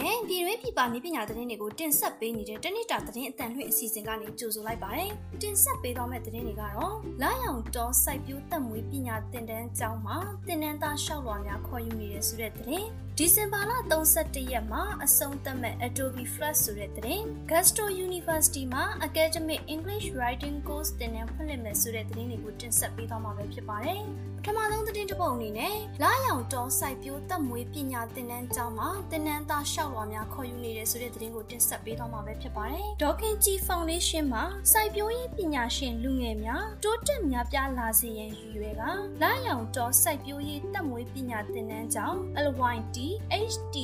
ရဲ့ပြည်တွင်းပြည်ပနည်းပညာသတင်းတွေကိုတင်ဆက်ပေးနေတဲ့တနစ်တာသတင်းအတန်လွှင့်အစီအစဉ်ကနေကြိုဆိုလိုက်ပါတယ်။တင်ဆက်ပေးသွားမယ့်သတင်းတွေကတော့လာရောင်တော်စိုက်ပျိုးသက်မွေးပညာသင်တန်းကျောင်းမှာသင်တန်းသားလျှောက်လွှာများခေါ်ယူနေတဲ့ဆိုတဲ့သတင်း ဒီဇင်ဘာလ31ရက်မှာအဆုံးသတ်မဲ့ Adobe Flash ဆိုတဲ့သတင်း Gusto University မှာ Academic English Writing Course သင်တန်းဖွင့်လှစ်မယ်ဆိုတဲ့သတင်းတွေကိုတင်ဆက်ပေးသွားမှာပဲဖြစ်ပါတယ်။ပထမဆုံးသတင်းတစ်ပုဒ်အနေနဲ့လာရောင်တော်စိုက်ပျိုးသက်မွေးပညာသင်တန်းကျောင်းမှာသင်တန်းသားလျှောက်လွှာများခေါ်ယူနေတဲ့ဆိုတဲ့သတင်းကိုတင်ဆက်ပေးသွားမှာပဲဖြစ်ပါတယ်။ဒေါခင်ကြီးဖောင်ဒေးရှင်းမှာစိုက်ပျိုးရေးပညာရှင်လူငယ်များတိုးတက်များပြားလာစေရန်ရည်ရွယ်ကလာရောင်တော်စိုက်ပျိုးရေးသက်မွေးပညာသင်တန်းကျောင်း LYT HTA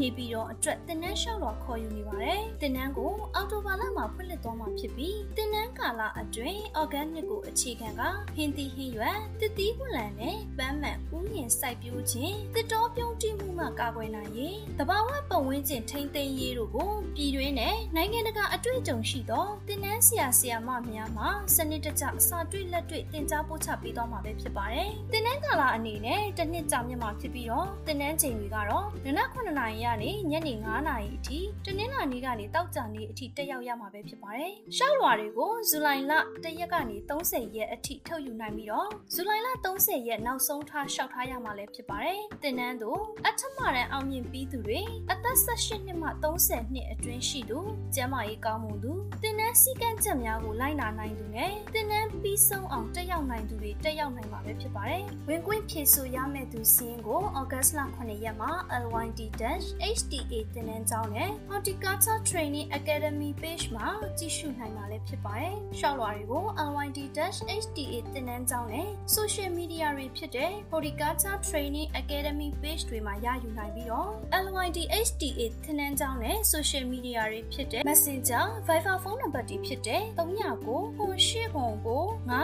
နေပြီးတော့အတွက်သင်တန်းလျှောက်လွှာခေါ်ယူနေပါတယ်။သင်တန်းကိုအော်တိုဘာလမှာဖွင့်လှစ်သွားမှာဖြစ်ပြီးသင်တန်းကာလအတွင်း organic ကိုအခြေခံကဟင်းသီးဟင်းရွက်တတိဝလံနဲ့ပန်းမှန်ဥယျာဉ်စိုက်ပျိုးခြင်းတစ်တော်ပြုံးတိမှုမှကာကွယ်နိုင်ရေးတဘာဝပတ်ဝန်းကျင်ထိန်းသိမ်းရေးတို့ကိုပြည်တွင်းနဲ့နိုင်ငံတကာအတွေ့အကြုံရှိသောတင်နန်းဆရာဆရာမများမှစနစ်တကျအစာတွေ့လက်တွေ့တင် जा ပို့ချပေးသွားမှာပဲဖြစ်ပါတယ်။တင်နန်းကာလအနေနဲ့တစ်နှစ်ကြာမြင့်မှာဖြစ်ပြီးတော့တင်နန်းချိန်တွေကတော့နနက်9နာရီကနေညနေ9နာရီအထိတနင်္လာနေ့ကနေတောက်ကြနေ့အထိတက်ရောက်ရမှာပဲဖြစ်ပါတယ်။ရှောက်လွာတွေကိုဇူလိုင်လ1ရက်ကနေ30ရက်အထိထုတ်ယူနိုင်ပြီးတော့ဇူလိုင်လ30ရက်နောက်ဆုံးထားလျှောက်ထားရမှာလည်းဖြစ်ပါတယ်။တင်နန်းတို့အထမရန်အောင်မြင်ပြီးသူတွေအသက်18နှစ်မှ30နှစ်အတွင်းရှိသူကျန်းမာရေးကောင်းမှုသူတင်နန်းစည်းကမ်းချက်များကိုလိုက်နာနိုင်သူနဲ့တင်နန်းပြီးဆုံးအောင်တက်ရောက်နိုင်သူတွေတက်ရောက်နိုင်မှာပဲဖြစ်ပါတယ်။ဝင်ခွင့်ဖြည့်ဆို့ရမယ့်သူစီးရင်ကိုဩဂတ်စ်လ9ရက်မှာ LYD-HTA တင်နန်းကျောင်းနဲ့ Horticulture Training Academy page မှာကြည့်ရှုနိုင်မှာလည်းဖြစ်ပါတယ်။ရှောက်လွှာတွေကို LYD-HTA တင်နန်းကျောင်းနဲ့ social media တွေဖြစ်တဲ့ Horticulture Training Academy page တွေမှာရယူနိုင်ပြီးတော့ LYD-HTA တင်နန်းကျောင်းနဲ့ social media တွေဖြစ်တဲ့ Messenger, Viber ဖုန်းနံပါတ်တွေဖြစ်တဲ့39ကို98ကို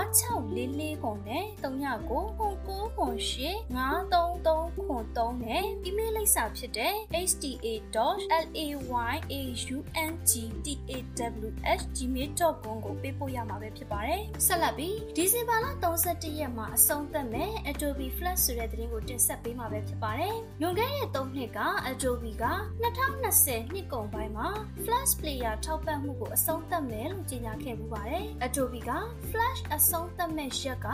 9644ကိုနဲ့39ကို9998 933နဲ့ email လိပ်စာဖြစ်တဲ့ hta.layangtaws@gmail.com ကိုပေးပို့ရမှာပဲဖြစ်ပါတယ်။ဆက်လက်ပြီးဒီဇင်ဘာလ31ရက်မှာအဆုံးသတ်မဲ့ Adobe Flash ဆိုတဲ့သတင်းကိုတင်ဆက်ပေးမှာပဲဖြစ်ပါတယ်။လွန်ခဲ့တဲ့3နှစ်က Adobe က2020နှစ်ကုန်ပိုင်းမှာ Flash Player ထောက်ပံ့မှုကိုအဆုံးသတ်မယ်လို့ကြေညာခဲ့ပူပါတယ်။ Adobe က Flash အဆုံးသတ်မဲ့ရက်က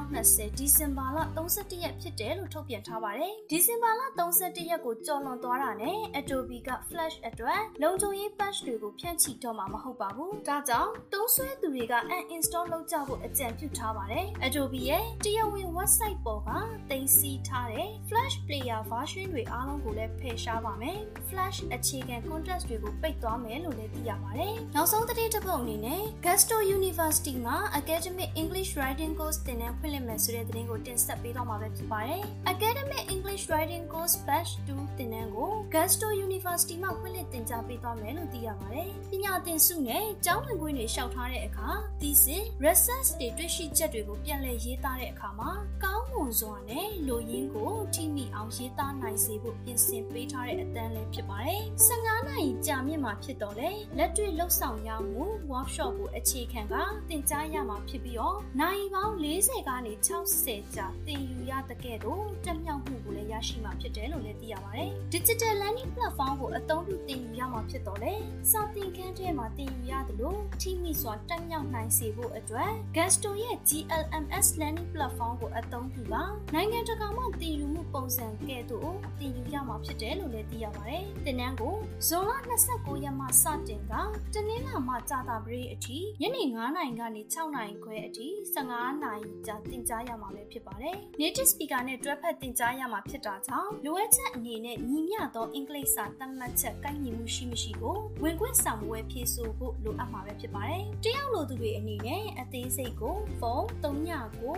2020ဒီဇင်ဘာလ31ရက်ဖြစ်တယ်လို့ထုတ်ပြန်ထားပါတယ်။ဒီဇင်ဘာလ31ရက်ကိုကျော်လွန်သွားတာနဲ့ Adobe က Flash အတွက်လုံခြုံရေး patch တွေကိုဖြန့်ချိတော့မှာမဟုတ်ပါဘူး။ဒါကြောင့်သုံးစွဲသူတွေက uninstall လုပ်ကြဖို့အကြံပြုထားပါတယ်။ Adobe ရဲ့တရားဝင် website ပေါ်ကတင်စီထားတဲ့ Flash Player version တွေအားလုံးကိုလည်းဖယ်ရှားပါမယ်။ Flash အခြေခံ content တွေကိုပိတ်သွားမယ်လို့လည်းသိရပါတယ်။နောက်ဆုံးသတင်းတစ်ပုဒ်အနေနဲ့ Gusto University မှာ Academic English Writing Course သင်တန်းဖွင့်လှစ်မယ်ဆိုတဲ့သတင်းကိုတင်ဆက်ပေးတော့မှာပဲဖြစ်ပါတယ်။ Academic English Writing Course Batch 2သင်တန်းကို Gusto University မှာဖွင့်လှစ်သင်ကြားပေးသွားမယ်လို့သိရပါတယ်။ပညာသင်စုနဲ့ကျောင်းဝင်ခွင့်တွေလျှောက်ထားတဲ့အခါ thesis, research တွေတွေ့ရှိချက်တွေကိုပြန်လည်ရေးသားတဲ့အခါမှာကောင်းမွန်စွာနဲ့လူရင်းကိုထိမိအောင်ရေးသားနိုင်စေဖို့ပြင်ဆင်ပေးထားတဲ့အတန်းလည်းဖြစ်ပါတယ်။15နာရီကြာမြင့်မှာဖြစ်တော့လေလက်တွေ့လှုပ်ဆောင်ရမှု workshop ကိုအခြေခံကသင်ကြားရမှာဖြစ်ပြီးတော့နိုင်ပေါင်း40ကနေ60ကြာသင်ယူရတဲ့ကဲ့သို့တက်မြောက်မှုကိုလည်းရရှိမှာဖြစ်တယ်လို့လည်းသိရပါတယ်။ Digital Learning Platform ကိုအသုံးပြုသင်ယူရမှာဖြစ်တော့လေစာသင်ခန်းထဲမှာသင်ယူရတယ်လို့ထိမိစွာတက်မြောက်နိုင်စေဖို့အတွက် Gusto ရဲ့ GLMS Learning Platform ကိုအသုံးပြုပါနိုင်ငံတကာမှသင်ယူမှုပုံစံကဲ့သို့သင်ယူရမှာဖြစ်တယ်လို့လည်းသိရပါတယ်။သင်တန်းကိုဇွန်လ29ရက်မှစတင်ကတနင်္လာမှကြာသပတေးအထိညနေ9နာရီကနေ6နာရီခွဲအထိ15နာရီကြာသင်ကြားရမှာပဲဖြစ်ပါတယ်။ Native Speaker နဲ့တွဲဖက်သင်ကြားရမှာဖြစ်တာကြောင့်လိုအပ်ချက်အနေနဲ့ညီမျှသောအင်္ဂလိပ်စာသတ်မှတ်ချက်ကိုက်ညီမှုရှိမရှိကိုဝင်ခွင့်ဆောင်ဝယ်ဖြေဆိုဖို့လိုအပ်မှာပဲဖြစ်ပါတယ်။တယောက်လိုသူတွေအနေနဲ့အသေးစိတ်ကိုဖုန်း39ကို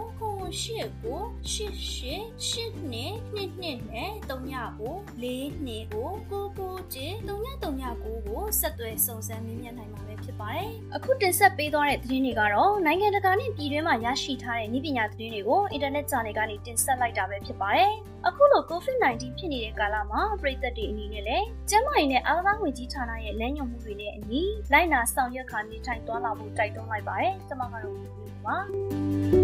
98ကို88 8နဲ့2နဲ့39ကို4နဲ့ကို99ကျ3939ကိုဆက်သွယ်စုံစမ်းမြင်မြင်နိုင်မှာပဲဖြစ်ပါတယ်။အခုတင်ဆက်ပေးသွားတဲ့သတင်းတွေကတော့နိုင်ငံတကာနဲ့ပြည်တွင်းမှာရရှိထားတဲ့နည်းပညာသတင်းတွေကိုအင်တာနက် channel ကနေတင်ဆက်လိုက်တာပဲဖြစ်ပါတယ်။အခုလို COVID-19 ဖြစ်နေတဲ့ကာလမှာပြည်သက်တွေအနေနဲ့လည်းကျန်းမာရေးနဲ့အားကစားဝန်ကြီးဌာနရဲ့လမ်းညွှန်မှုတွေနဲ့အညီလိုက်နာဆောင်ရွက်ခါနေထိုင်သွားလာဖို့တိုက်တွန်းလိုက်ပါတယ်။ကျွန်မကတော့ဒီလိုပါ